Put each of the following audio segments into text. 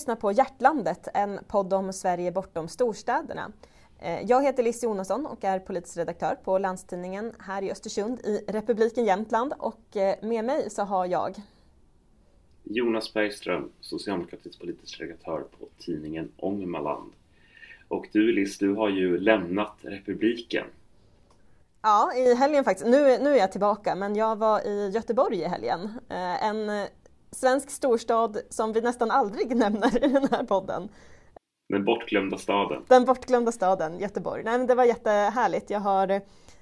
Lyssnar på Hjärtlandet, en podd om Sverige bortom storstäderna. Eh, jag heter Liz Jonasson och är politisk redaktör på Landstidningen här i Östersund i Republiken Jämtland och eh, med mig så har jag Jonas Bergström, socialdemokratisk politisk redaktör på tidningen Ångermanland. Och du Liz, du har ju lämnat republiken. Ja, i helgen faktiskt. Nu, nu är jag tillbaka, men jag var i Göteborg i helgen. Eh, en svensk storstad som vi nästan aldrig nämner i den här podden. Den bortglömda staden. Den bortglömda staden, Göteborg. Nej, men det var jättehärligt. Jag har,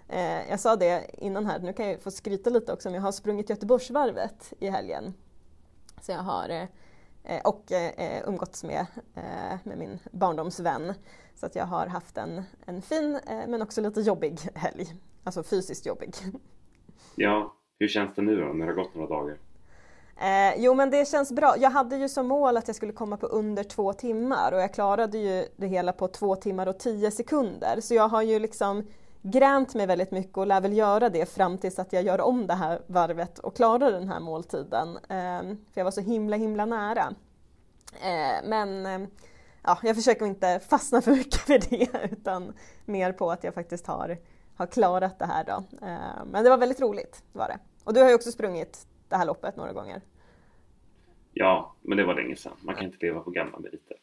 eh, jag sa det innan här, nu kan jag få skryta lite också, men jag har sprungit Göteborgsvarvet i helgen. Så jag har eh, och eh, umgåtts med, eh, med min barndomsvän. Så att jag har haft en, en fin eh, men också lite jobbig helg. Alltså fysiskt jobbig. Ja, hur känns det nu då när det har gått några dagar? Eh, jo men det känns bra. Jag hade ju som mål att jag skulle komma på under två timmar och jag klarade ju det hela på två timmar och tio sekunder. Så jag har ju liksom gränt mig väldigt mycket och lär väl göra det fram tills att jag gör om det här varvet och klarar den här måltiden. Eh, för jag var så himla himla nära. Eh, men eh, ja, jag försöker inte fastna för mycket för det utan mer på att jag faktiskt har, har klarat det här då. Eh, men det var väldigt roligt, var det. Och du har ju också sprungit det här loppet några gånger. Ja, men det var länge sedan. Man kan inte leva på gamla meriter.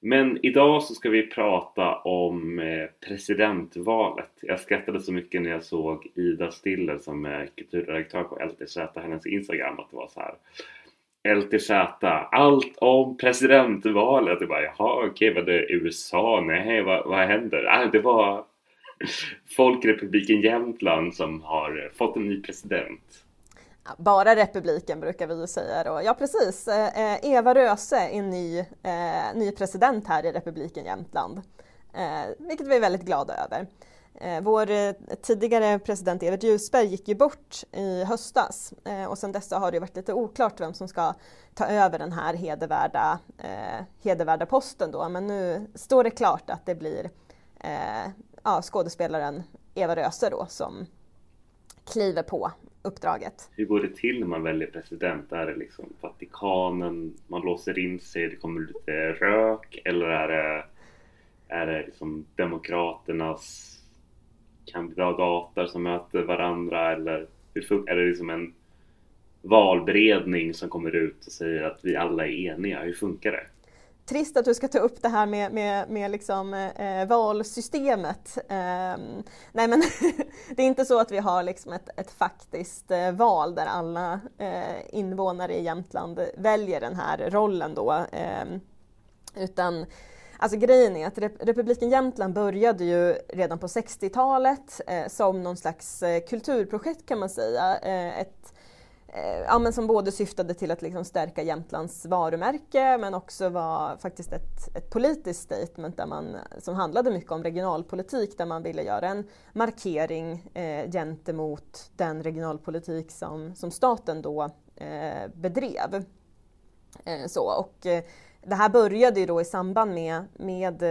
Men idag så ska vi prata om eh, presidentvalet. Jag skrattade så mycket när jag såg Ida Stiller som är kulturredaktör på LTZ, hennes Instagram, att det var så här LTZ, allt om presidentvalet. Jag bara, jaha okej, var det USA? Nej, vad, vad händer? Ah, det var Folkrepubliken Jämtland som har fått en ny president. Bara republiken brukar vi ju säga då. Ja precis, eh, eh, Eva Röse är ny, eh, ny president här i republiken Jämtland. Vilket vi är väldigt glada över. Vår tidigare president Evert Ljusberg gick ju bort i höstas och sedan dess har det varit lite oklart vem som ska ta över den här hedervärda, hedervärda posten då. Men nu står det klart att det blir ja, skådespelaren Eva Röse då som kliver på uppdraget. Hur går det till när man väljer president? Är det liksom Vatikanen, man låser in sig, det kommer lite rök eller är det, är det liksom Demokraternas kandidater som möter varandra eller hur, är det liksom en valberedning som kommer ut och säger att vi alla är eniga? Hur funkar det? Trist att du ska ta upp det här med, med, med liksom, eh, valsystemet. Eh, nej men det är inte så att vi har liksom ett, ett faktiskt eh, val där alla eh, invånare i Jämtland väljer den här rollen då. Ehm, utan Alltså grejen är att Republiken Jämtland började ju redan på 60-talet eh, som någon slags eh, kulturprojekt kan man säga. Eh, ett Eh, ja, men som både syftade till att liksom stärka Jämtlands varumärke men också var faktiskt ett, ett politiskt statement där man, som handlade mycket om regionalpolitik där man ville göra en markering eh, gentemot den regionalpolitik som, som staten då eh, bedrev. Eh, så, och, eh, det här började ju då i samband med, med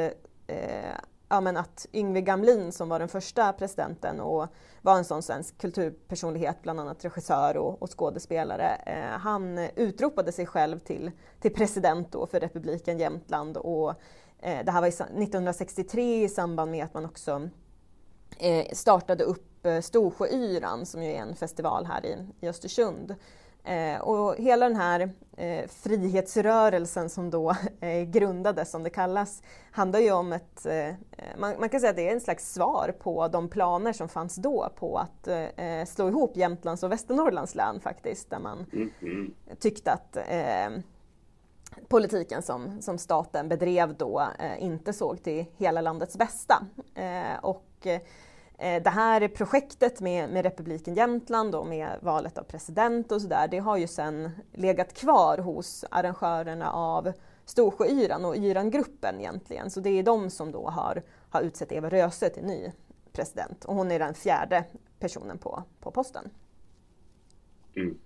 eh, ja, men att Yngve Gamlin som var den första presidenten och var en sån svensk kulturpersonlighet, bland annat regissör och, och skådespelare. Eh, han utropade sig själv till, till president då för republiken Jämtland och eh, det här var 1963 i samband med att man också eh, startade upp eh, Storsjöyran som ju är en festival här i, i Östersund. Eh, och hela den här eh, frihetsrörelsen som då eh, grundades, som det kallas, handlar ju om ett... Eh, man, man, kan säga att det är en slags svar på de planer som fanns då på att eh, slå ihop Jämtlands och Västernorrlands län faktiskt, där man mm-hmm. tyckte att eh, politiken som, som staten bedrev då inte såg till hela landets bästa. och Eh, det här projektet med, med republiken Jämtland och med valet av president och sådär, det har ju sen legat kvar hos arrangörerna av Storsjöyran och Yrangruppen egentligen. Så det är de som då har, har utsett Eva Röse till ny president och hon är den fjärde personen på, på posten. Mm.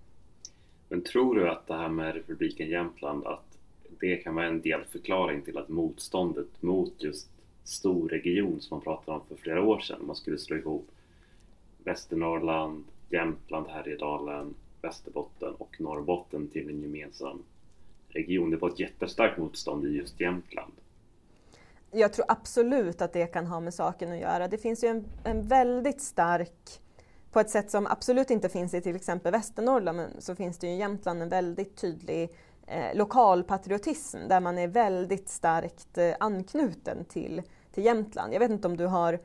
Men tror du att det här med republiken Jämtland, att det kan vara en delförklaring till att motståndet mot just stor region som man pratade om för flera år sedan. Man skulle slå ihop Västernorrland, Jämtland, Härjedalen, Västerbotten och Norrbotten till en gemensam region. Det var ett jättestarkt motstånd i just Jämtland. Jag tror absolut att det kan ha med saken att göra. Det finns ju en, en väldigt stark på ett sätt som absolut inte finns i till exempel Västernorrland men så finns det ju i Jämtland en väldigt tydlig eh, lokalpatriotism där man är väldigt starkt eh, anknuten till, till Jämtland. Jag vet inte om du har eh,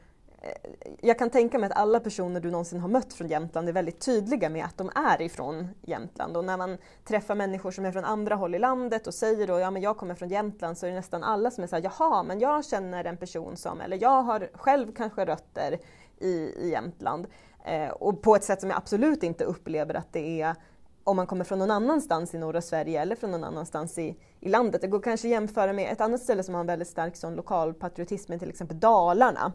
jag kan tänka mig att alla personer du någonsin har mött från Jämtland är väldigt tydliga med att de är ifrån Jämtland. Och när man träffar människor som är från andra håll i landet och säger då ja men jag kommer från Jämtland så är det nästan alla som är såhär jaha men jag känner en person som, eller jag har själv kanske rötter i, i Jämtland. Eh, och på ett sätt som jag absolut inte upplever att det är om man kommer från någon annanstans i norra Sverige eller från någon annanstans i, i landet. Det går kanske att jämföra med ett annat ställe som har en väldigt stark sån lokalpatriotism, till exempel Dalarna.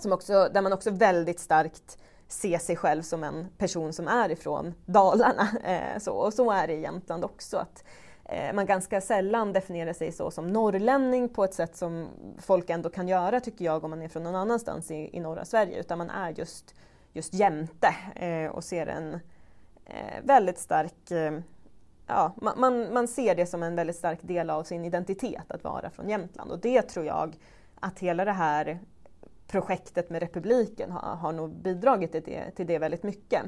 Som också, där man också väldigt starkt ser sig själv som en person som är ifrån Dalarna. Eh, så, och så är det i Jämtland också. Att, eh, man ganska sällan definierar sig så som norrlänning på ett sätt som folk ändå kan göra tycker jag om man är från någon annanstans i, i norra Sverige. Utan man är just, just jämte eh, och ser en Eh, väldigt stark eh, Ja, man, man ser det som en väldigt stark del av sin identitet att vara från Jämtland och det tror jag att hela det här projektet med republiken har, har nog bidragit till det, till det väldigt mycket.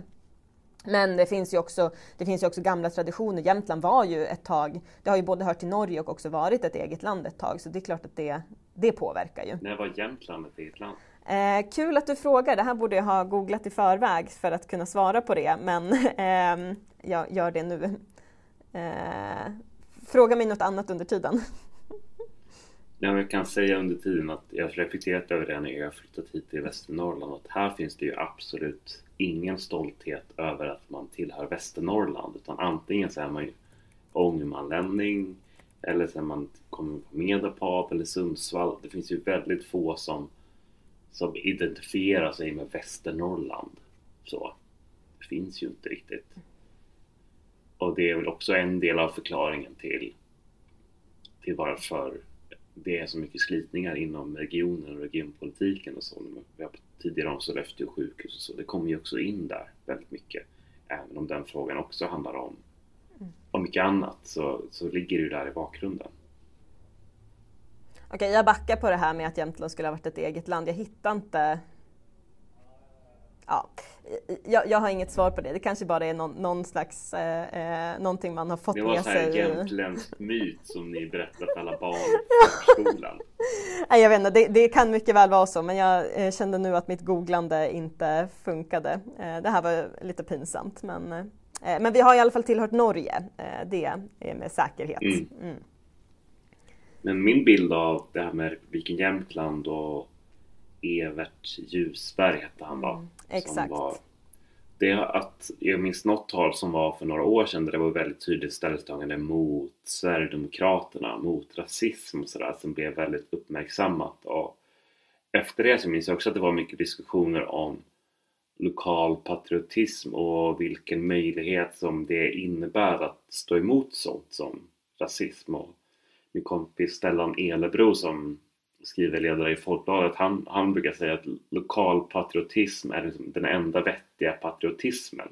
Men det finns ju också, det finns ju också gamla traditioner. Jämtland var ju ett tag, det har ju både hört till Norge och också varit ett eget land ett tag, så det är klart att det, det påverkar ju. När var Jämtland ett eget land? Eh, kul att du frågar, det här borde jag ha googlat i förväg för att kunna svara på det, men eh, jag gör det nu. Eh, fråga mig något annat under tiden. jag kan säga under tiden att jag har reflekterat över det när jag har flyttat hit till Västernorrland att här finns det ju absolut ingen stolthet över att man tillhör Västernorrland utan antingen så är man ju ångermanlänning eller så är man kommer från Medelpad eller Sundsvall. Det finns ju väldigt få som som identifierar sig med Västernorrland. Så. Det finns ju inte riktigt. Och det är väl också en del av förklaringen till, till varför det är så mycket slitningar inom regionen och regionpolitiken och så. Vi har tidigare om Sollefteå sjukhus och så. Det kommer ju också in där väldigt mycket. Även om den frågan också handlar om, om mycket annat så, så ligger det ju där i bakgrunden. Okej, jag backar på det här med att Jämtland skulle ha varit ett eget land. Jag hittar inte... Ja, jag, jag har inget svar på det. Det kanske bara är någon, någon slags... Eh, eh någonting man har fått med sig. Det var en jämtländsk myt som ni berättar för alla barn i förskolan. Nej, jag vet inte, det, det, kan mycket väl vara så men jag eh, kände nu att mitt googlande inte funkade. Eh, det här var lite pinsamt men, men vi har i alla fall tillhört Norge. Det är med säkerhet. Mm. Mm. Men min bild av det här med Republiken Jämtland och Evert Ljusberg hette han va? Mm, exakt. Var, det att jag minns något tal som var för några år sedan där det var väldigt tydligt ställningstagande mot Sverigedemokraterna, mot rasism och sådär som blev väldigt uppmärksammat. Och efter det så minns jag också att det var mycket diskussioner om lokal patriotism och vilken möjlighet som det innebär att stå emot sånt som rasism och min kompis Stellan Elebro som skriver ledare i Folkbladet, han, han brukar säga att lokal patriotism är liksom den enda vettiga patriotismen.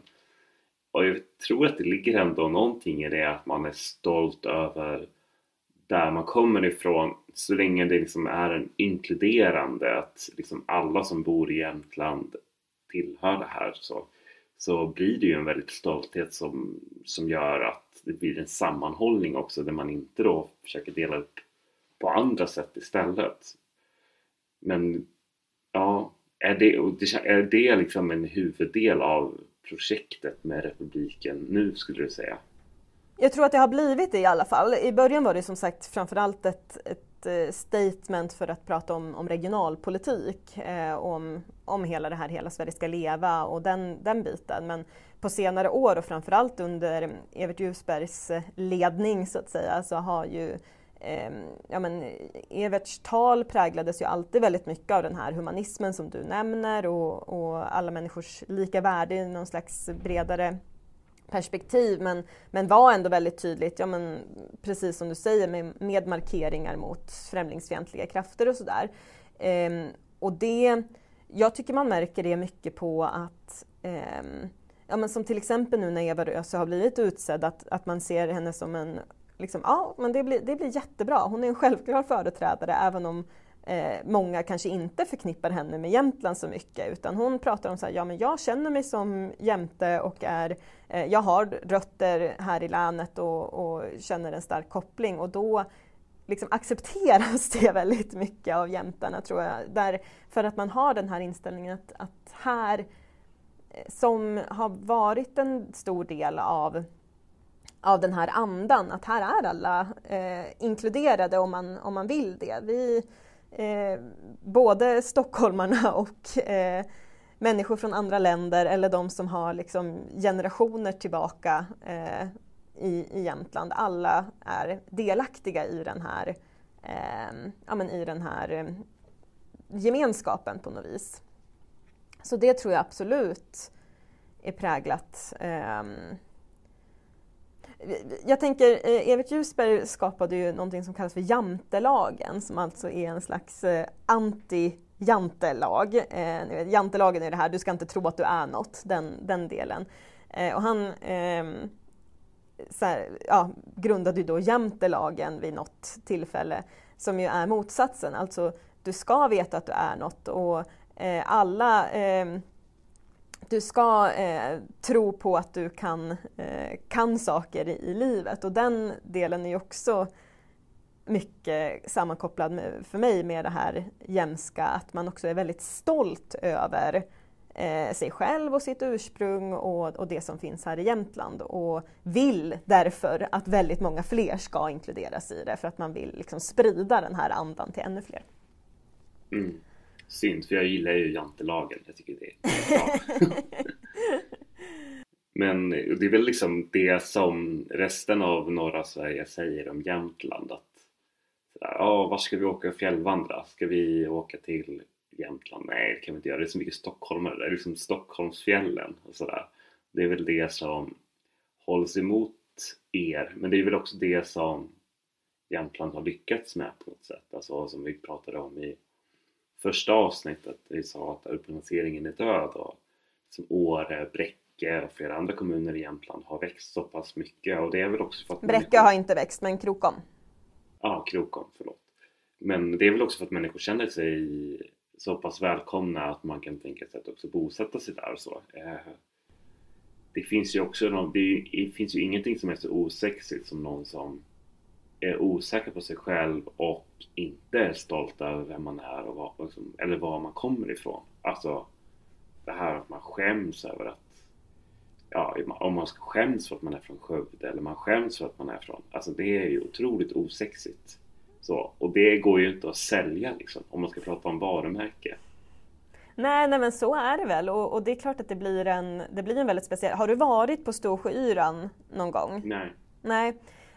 Och jag tror att det ligger ändå någonting i det att man är stolt över där man kommer ifrån så länge det liksom är en inkluderande att liksom alla som bor i Jämtland tillhör det här så, så blir det ju en väldigt stolthet som, som gör att det blir en sammanhållning också där man inte då försöker dela upp på andra sätt istället. Men ja, är det, är det liksom en huvuddel av projektet med republiken nu skulle du säga? Jag tror att det har blivit det i alla fall. I början var det som sagt framförallt ett, ett Eh, statement för att prata om, om regionalpolitik, eh, om, om hela det här Hela Sverige ska leva och den, den biten. Men på senare år och framförallt under Evert Ljusbergs eh, ledning så att säga så har ju eh, ja, men, Everts tal präglades ju alltid väldigt mycket av den här humanismen som du nämner och, och alla människors lika värde i någon slags bredare perspektiv men, men var ändå väldigt tydligt, ja, men, precis som du säger, med, med markeringar mot främlingsfientliga krafter och sådär. Ehm, och det, jag tycker man märker det mycket på att ehm, ja, men som till exempel nu när Eva Röse har blivit utsedd, att, att man ser henne som en liksom, ja men det blir, det blir jättebra. Hon är en självklar företrädare även om eh, många kanske inte förknippar henne med Jämtland så mycket utan hon pratar om så här, ja men jag känner mig som jämte och är, eh, jag har rötter här i länet och, och, känner en stark koppling och då liksom accepteras det väldigt mycket av jämtarna tror jag. Där, för att man har den här inställningen att, att här, eh, som har varit en stor del av av den här andan, att här är alla eh, inkluderade om man, om man vill det. Vi, eh, både stockholmarna och eh, människor från andra länder eller de som har liksom generationer tillbaka eh, i, i Jämtland. Alla är delaktiga i den här, eh, ja, men i den här eh, gemenskapen på något vis. Så det tror jag absolut är präglat eh, jag tänker, eh, Evert Ljusberg skapade ju någonting som kallas för jantelagen som alltså är en slags eh, anti-jantelag. Eh, jantelagen är det här, du ska inte tro att du är något, den, den delen. Eh, och han eh, här, ja, grundade ju då jantelagen vid något tillfälle som ju är motsatsen, alltså du ska veta att du är något och eh, alla ehm, du ska eh, tro på att du kan, eh, kan saker i, i, livet och den delen är ju också mycket sammankopplad med, för mig med det här jämska, att man också är väldigt stolt över eh, sig själv och sitt ursprung och, och, det som finns här i Jämtland och vill därför att väldigt många fler ska inkluderas i det för att man vill liksom sprida den här andan till ännu fler. Mm synd för jag gillar ju jantelagen. Jag tycker det är bra. Men det är väl liksom det som resten av norra Sverige säger om Jämtland. Att ja, var ska vi åka och fjällvandra? Ska vi åka till Jämtland? Nej, det kan vi inte göra. Det är så mycket stockholmare. Det är liksom Stockholmsfjällen och sådär. Det är väl det som hålls emot er. Men det är väl också det som Jämtland har lyckats med på något sätt. Alltså som vi pratade om i första avsnittet vi sa att urbaniseringen är död och som Åre, Bräcke och flera andra kommuner i Jämtland har växt så pass mycket och det är väl också för att Bräcke människor... har inte växt men Krokom? Ja, Krokom, förlåt. Men det är väl också för att människor känner sig så pass välkomna att man kan tänka sig att också bosätta sig där och så. Eh, det finns ju också det finns ju ingenting som är så osexigt som någon som är osäker på sig själv och inte är stolt över vem man är och var, liksom, eller var man kommer ifrån. Alltså det här att man skäms över att Ja, om man skäms för att man är från Skövde eller man skäms för att man är från... Alltså det är ju otroligt osexigt. Så, och det går ju inte att sälja liksom, om man ska prata om varumärke. Nej, nej men så är det väl och, och, det är klart att det blir en, det blir en väldigt speciell... Har du varit på Storsjöyran någon gång? Nej. Nej.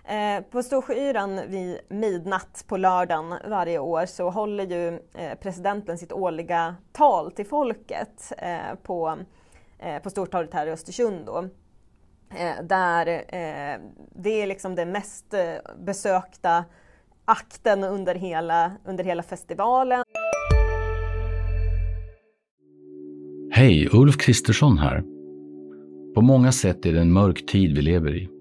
Eh, på Storsjöyran vid midnatt på lördagen varje år så håller ju eh, presidenten sitt årliga tal till folket eh, på, på Stortorget här i Östersund. Då. Där det är liksom den mest besökta akten under hela, under hela festivalen. Hej, Ulf Kristersson här. På många sätt är det en mörk tid vi lever i.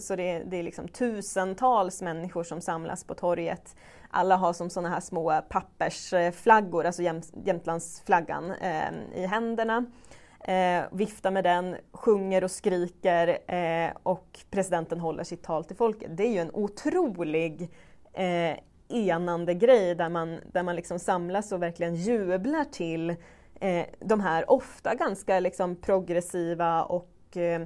Så det är, det är liksom tusentals människor som samlas på torget. Alla har som sådana här små pappersflaggor, alltså Jäm, Jämtlandsflaggan, eh, i händerna. Eh, viftar med den, sjunger och skriker eh, och presidenten håller sitt tal till folket. Det är ju en otrolig eh, enande grej där man, där man liksom samlas och verkligen jublar till eh, de här ofta ganska liksom progressiva och eh,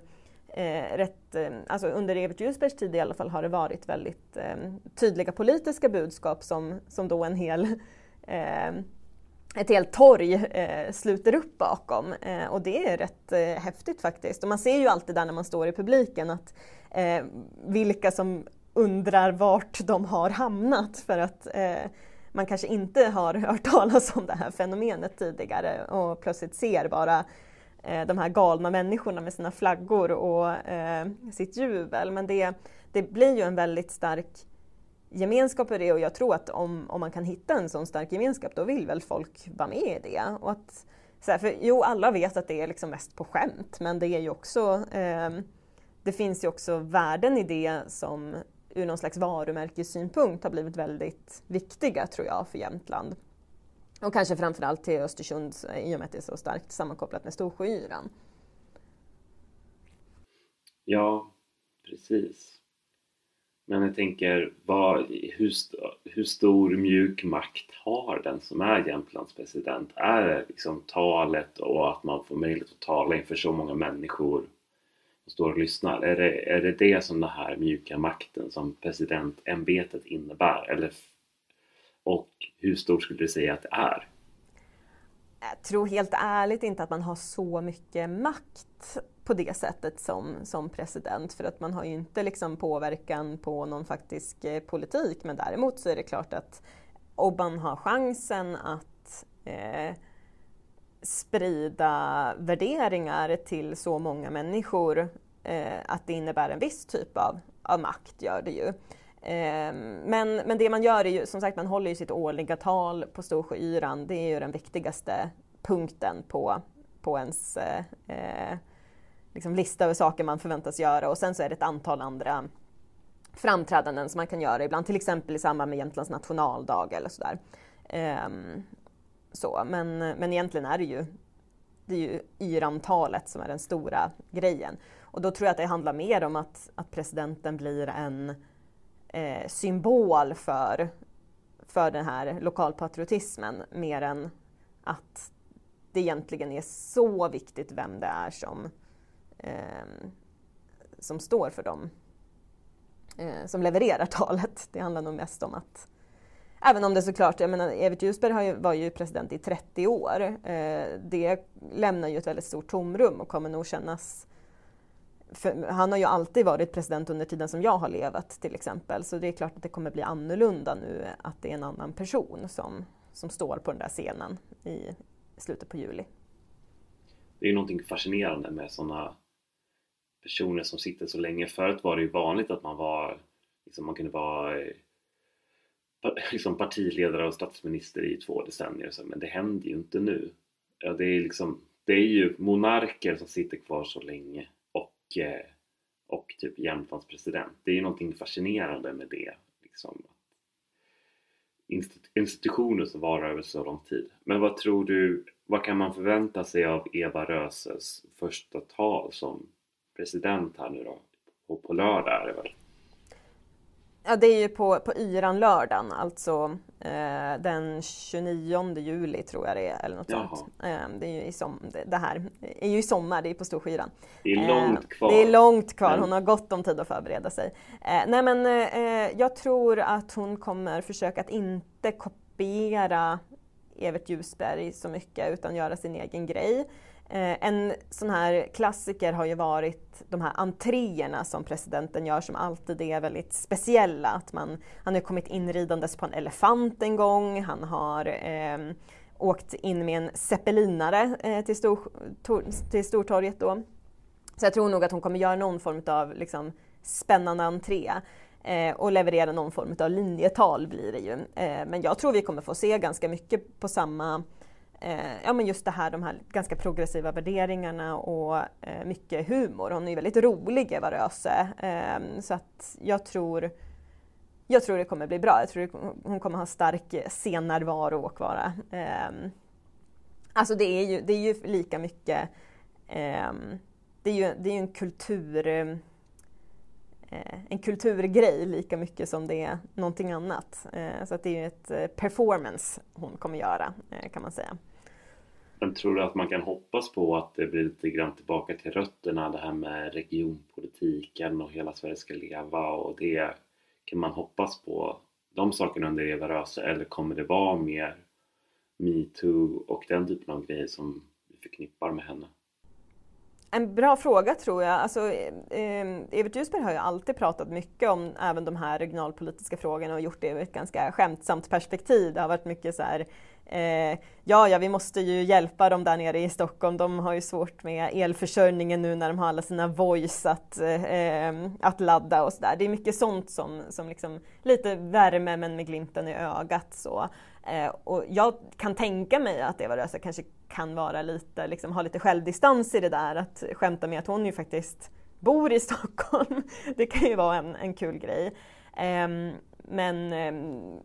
eh, rätt, eh, alltså under Evert Ljusbergs tid i alla fall har det varit väldigt eh, tydliga politiska budskap som, som då en hel eh, ett helt torg eh, sluter upp bakom eh, och det är rätt eh, häftigt faktiskt. Och man ser ju alltid där när man står i publiken att eh, vilka som undrar vart de har hamnat för att eh, man kanske inte har hört talas om det här fenomenet tidigare och plötsligt ser bara Eh, de här galna människorna med sina flaggor och eh, sitt jubel. Men det, det blir ju en väldigt stark gemenskap i det och jag tror att om, om man kan hitta en sån stark gemenskap då vill väl folk vara med i det. Och att, så här, för, jo, alla vet att det är liksom mest på skämt men det är ju också eh, det finns ju också värden i det som ur någon slags varumärkessynpunkt har blivit väldigt viktiga tror jag för Jämtland. Och kanske framförallt till Östersund eh, i och med att det är så starkt sammankopplat med Storsjöyran. Ja, precis. Men jag tänker, vad, hur, hur stor mjuk makt har den som är Jämtlands president? Är det liksom talet och att man får möjlighet att tala inför så många människor som står och lyssnar? Är det, är det det som den här mjuka makten som presidentämbetet innebär? Eller, och hur stor skulle du säga att det är? Jag tror helt ärligt inte att man har så mycket makt på det sättet som, som president för att man har ju inte liksom påverkan på någon faktisk eh, politik men däremot så är det klart att om man har chansen att eh, sprida värderingar till så många människor eh, att det innebär en viss typ av, av makt, gör det ju. Ehm, men, men det man gör är ju, som sagt, man håller ju sitt årliga tal på Storsjöyran. Det är ju den viktigaste punkten på, på ens eh, eh liksom lista över saker man förväntas göra och sen så är det ett antal andra framträdanden som man kan göra ibland, till exempel i samband med Jämtlands nationaldag eller sådär. Um, så, men, men egentligen är det ju, det är ju yrantalet som är den stora grejen. Och då tror jag att det handlar mer om att, att presidenten blir en eh, symbol för, för den här lokalpatriotismen mer än att det egentligen är så viktigt vem det är som eh, som står för dem, eh, som levererar talet. Det handlar nog mest om att Även om det såklart, jag menar Evert Ljusberg ju, var ju president i 30 år. Eh, det lämnar ju ett väldigt stort tomrum och kommer nog kännas han har ju alltid varit president under tiden som jag har levat till exempel, så det är klart att det kommer bli annorlunda nu att det är en annan person som, som står på den där scenen i slutet på juli. Det är någonting fascinerande med sådana personer som sitter så länge. Förut var det ju vanligt att man var, liksom man kunde vara eh, liksom partiledare och statsminister i två decennier, men det händer ju inte nu. Ja, det, är liksom, det är ju monarker som sitter kvar så länge och, och typ Jämtlands president. Det är ju någonting fascinerande med det. Liksom. Institutioner som varar över så lång tid. Men vad tror du, vad kan man förvänta sig av Eva Röses första tal som president här nu då. På, på lördag är det väl? Ja, det är ju på, på Yran-lördagen, alltså eh, den 29 juli tror jag det är, eller något Jaha. sånt. Eh, det, är ju i som, det, det, här är ju i sommar, det är på Storskyran. Det är långt eh, kvar. Det är långt kvar, hon har gott om tid att förbereda sig. Eh, nej men eh, jag tror att hon kommer försöka att inte kopiera Evert Ljusberg så mycket utan göra sin egen grej. Eh, en sån här klassiker har ju varit de här entréerna som presidenten gör som alltid är väldigt speciella. Att man, han har kommit inridandes på en elefant en gång, han har eh, åkt in med en zeppelinare eh, till, stor, tor, till Stortorget då. Så jag tror nog att hon kommer göra någon form av liksom, spännande entré. Eh, och leverera någon form av linjetal blir det ju. Eh, men jag tror vi kommer få se ganska mycket på samma eh, ja, men just det här, de här ganska progressiva värderingarna och eh, mycket humor. Hon är ju väldigt rolig, Eva Röse. Eh, så att jag tror, jag tror det kommer bli bra. Jag tror hon kommer ha stark scennärvaro och vara... Eh, alltså det är, ju, det är ju lika mycket... Eh, det är ju, det är ju en kultur eh, en kulturgrej lika mycket som det är någonting annat. Eh, så att det är ju ett eh, performance hon kommer göra kan man säga. Men tror du att man kan hoppas på att det blir lite grann tillbaka till rötterna det här med regionpolitiken och hela Sverige ska leva och det kan man hoppas på de sakerna under Eva Röse eller kommer det vara mer metoo och den typen av grejer som vi förknippar med henne? En bra fråga tror jag. Alltså, eh, Evert Ljusberg har ju alltid pratat mycket om även de här regionalpolitiska frågorna och gjort det ur ett ganska skämtsamt perspektiv. Det har varit mycket så här, eh, ja, ja, vi måste ju hjälpa dem där nere i Stockholm. De har ju svårt med elförsörjningen nu när de har alla sina voice att, eh, ehm, att ladda och sådär. Det är mycket sånt som, som liksom, lite värme men med glimten i ögat så. Eh, och jag kan tänka mig att Eva Röse kanske kan vara lite, liksom, ha lite självdistans i det där, att skämta med att hon ju faktiskt bor i Stockholm. Det kan ju vara en, en kul grej. Eh, men, eh,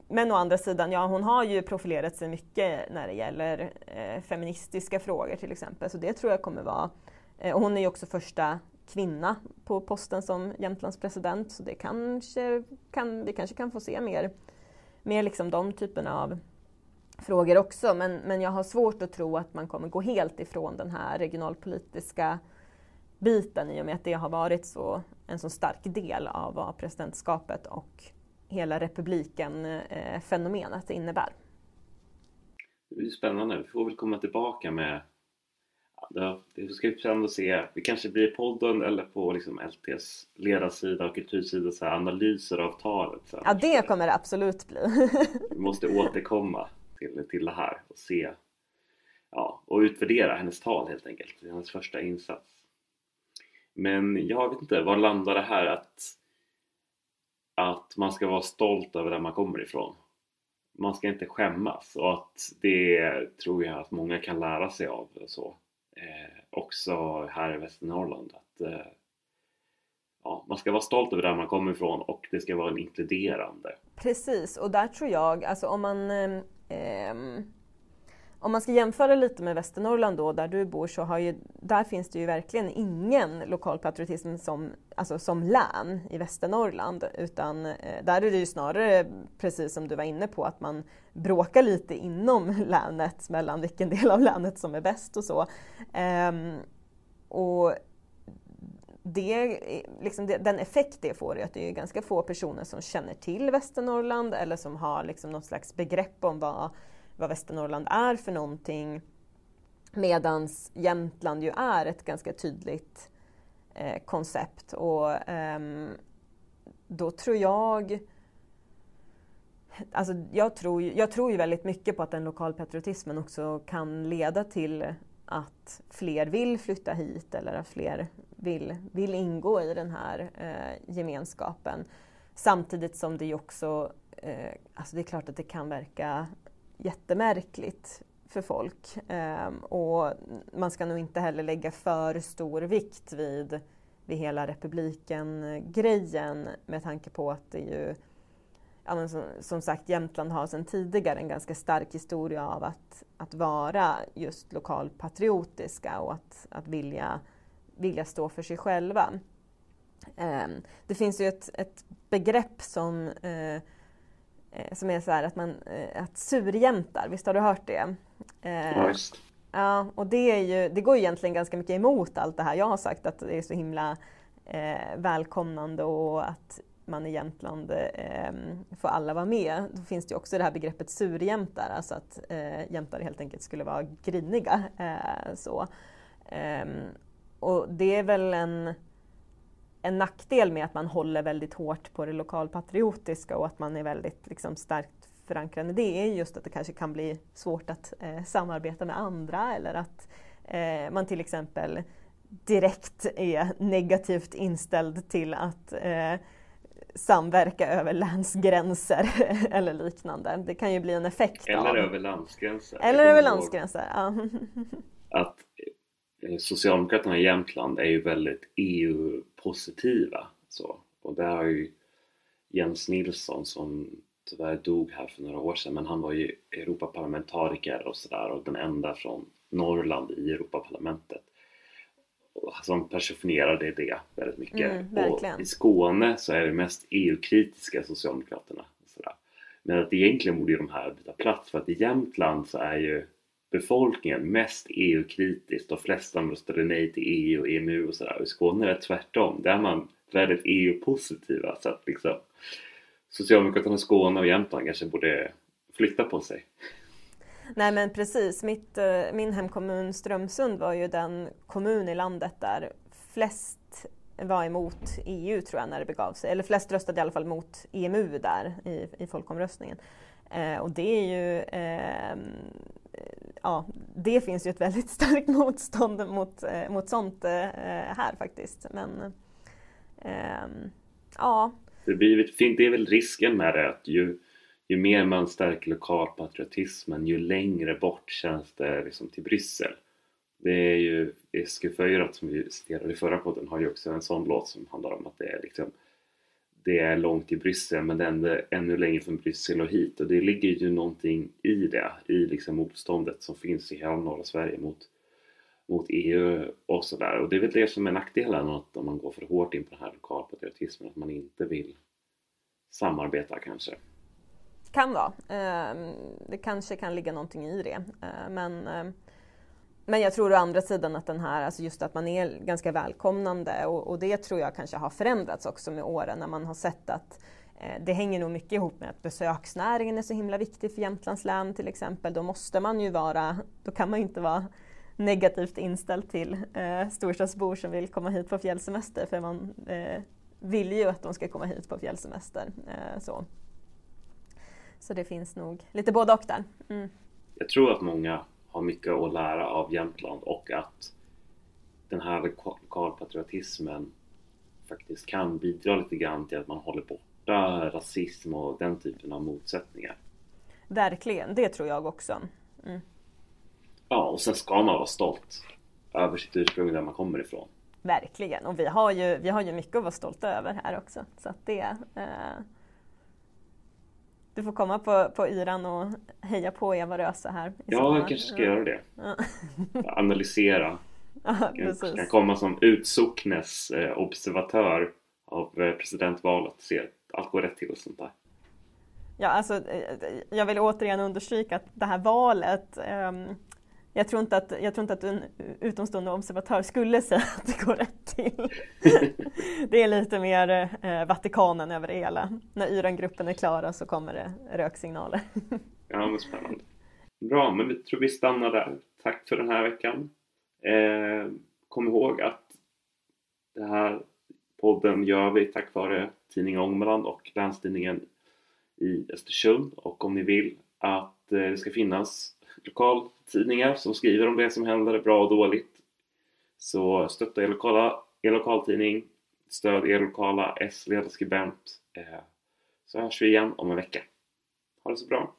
men å andra sidan, ja hon har ju profilerat sig mycket när det gäller eh, feministiska frågor till exempel, så det tror jag kommer vara eh, och hon är ju också första kvinna på posten som Jämtlands president så det kanske kan, vi kanske kan få se mer Mer liksom de typerna av frågor också. Men, men jag har svårt att tro att man kommer gå helt ifrån den här regionalpolitiska biten i och med att det har varit så, en så stark del av vad presidentskapet och hela republiken-fenomenet eh, innebär. Det blir spännande. Vi får väl komma tillbaka med Ja, det ska bli spännande att se. Det kanske blir i podden eller på liksom LTs ledarsida och kultursida så här, analyser av talet. Så Ja, det kommer det absolut bli. Vi måste återkomma till, till det här och se ja, och utvärdera hennes tal helt enkelt. Hennes första insats. Men jag vet inte, var landar det här att, att man ska vara stolt över där man kommer ifrån? Man ska inte skämmas och att det tror jag att många kan lära sig av. Så eh, också här i Västernorrland. Att, eh, ja, man ska vara stolt över där man kommer ifrån och det ska vara en inkluderande. Precis, och där tror jag, alltså om man eh, ehm, om man ska jämföra lite med Västernorrland då, där du bor, så har ju, där finns det ju verkligen ingen lokalpatriotism som, alltså som län i Västernorrland. Utan eh, där är det ju snarare, precis som du var inne på, att man bråkar lite inom länet mellan vilken del av länet som är bäst och så. Ehm, och det, liksom det, den effekt det får är att det är ganska få personer som känner till Västernorrland eller som har liksom något slags begrepp om vad vad Västernorrland är för någonting. Medans Jämtland ju är ett ganska tydligt eh, koncept och eh, då tror jag Alltså jag, tror, jag tror ju väldigt mycket på att den lokalpatriotismen också kan leda till att fler vill flytta hit eller att fler vill, vill ingå i den här eh, gemenskapen. Samtidigt som det ju också, eh, alltså det är klart att det kan verka jättemärkligt för folk. Ehm, och man ska nog inte heller lägga för stor vikt vid, vid hela republiken-grejen med tanke på att det ju ja, men som, som, sagt, Jämtland har sedan tidigare en ganska stark historia av att, att vara just lokalpatriotiska och att, att vilja, vilja stå för sig själva. Eh, det finns ju ett, ett begrepp som Eh, som är så här att man, eh, att surjämtar, visst har du hört det? Eh, ja, just. Ja, och det, är ju, det går ju egentligen ganska mycket emot allt det här jag har sagt att det är så himla eh, välkomnande och att man i Jämtland eh, får alla vara med. Då finns det ju också det här begreppet surjämtar, alltså att eh, jämtar helt enkelt skulle vara griniga. Eh, så. Ehm, och det är väl en en nackdel med att man håller väldigt hårt på det lokalpatriotiska och att man är väldigt liksom, starkt förankrad i det är just att det kanske kan bli svårt att eh, samarbeta med andra eller att eh, man till exempel direkt är negativt inställd till att eh, samverka över länsgränser eller liknande. Det kan ju bli en effekt Eller av... över landsgränser. Eller över landsgränser, ja. Att Socialdemokraterna i Jämtland är ju väldigt EU-positiva. Så. Och där har ju Jens Nilsson som tyvärr dog här för några år sedan men han var ju Europaparlamentariker och sådär och den enda från Norrland i Europaparlamentet som personifierade det väldigt mycket. Mm, och I Skåne så är det mest EU-kritiska Socialdemokraterna. Sådär. Men att egentligen borde ju de här byta plats för att i Jämtland så är ju befolkningen mest EU-kritiskt. och flesta röstade nej till EU och EMU och sådär. I Skåne är det tvärtom. Där är man väldigt EU-positiva. Så att liksom Socialdemokraterna i Skåne och Jämtland kanske borde flytta på sig. Nej men precis, Mitt, eh, min hemkommun Strömsund var ju den kommun i landet där flest var emot EU tror jag när det begav sig. Eller flest röstade i alla fall mot EMU där i, i folkomröstningen. Eh, och det är ju eh, ja, det finns ju ett väldigt starkt motstånd mot, eh, mot sånt eh, eh här faktiskt. Men ehm, ja. Det, blir, det är väl risken med det att ju, ju mer man stärker lokalpatriotismen ju längre bort känns det liksom till Bryssel. Det är ju SQ4 som vi citerade i förra podden har ju också en sån låt som handlar om att det är liksom det är långt till Bryssel men det är ännu längre från Bryssel och hit och det ligger ju någonting i det, i liksom motståndet som finns i hela norra Sverige mot, mot EU och sådär och det är väl det som är nackdelen att om man går för hårt in på den här lokalpatriotismen att man inte vill samarbeta kanske. Kan vara. Ehm, det kanske kan ligga någonting i det ehm, men ehm, men jag tror å andra sidan att den här, alltså just att man är ganska välkomnande och, och det tror jag kanske har förändrats också med åren när man har sett att eh, det hänger nog mycket ihop med att besöksnäringen är så himla viktig för Jämtlands län till exempel. Då måste man ju vara, då kan man ju inte vara negativt inställd till eh, storstadsbor som vill komma hit på fjällsemester för man eh, vill ju att de ska komma hit på fjällsemester. Eh, så. så det finns nog lite både och där. Mm. Jag tror att många har mycket att lära av Jämtland och att den här lokalpatriotismen faktiskt kan bidra lite grann till att man håller borta rasism och den typen av motsättningar. Verkligen, det tror jag också. Mm. Ja, och sen ska man vara stolt över sitt ursprung där man kommer ifrån. Verkligen, och vi har ju, vi har ju mycket att vara stolta över här också. Så att det, eh, du får komma på, på yran och heja på Eva Röse här. Ja, jag kanske ska göra det. Ja. Analysera. Ja, jag kan komma som utsocknes eh, observatör av eh, presidentvalet. Se att allt går rätt till och sånt där. Ja, alltså, eh, jag vill återigen understryka att det här valet um, jag tror, inte att, jag tror inte att en utomstående observatör skulle säga att det går rätt till. det är lite mer eh, Vatikanen över det hela. När Yrangruppen är klara så kommer det röksignaler. ja, men spännande. Bra, men vi tror vi stannar där. Tack för den här veckan. Eh, kom ihåg att den här podden gör vi tack vare tidningen Ångermanland och Länstidningen i Östersund. Och om ni vill att eh, det ska finnas tidningar som skriver om det som händer, bra och dåligt. Så stötta er lokala er lokaltidning, stöd er lokala S-ledarskribent. Eh, så hörs vi igen om en vecka. Ha det så bra!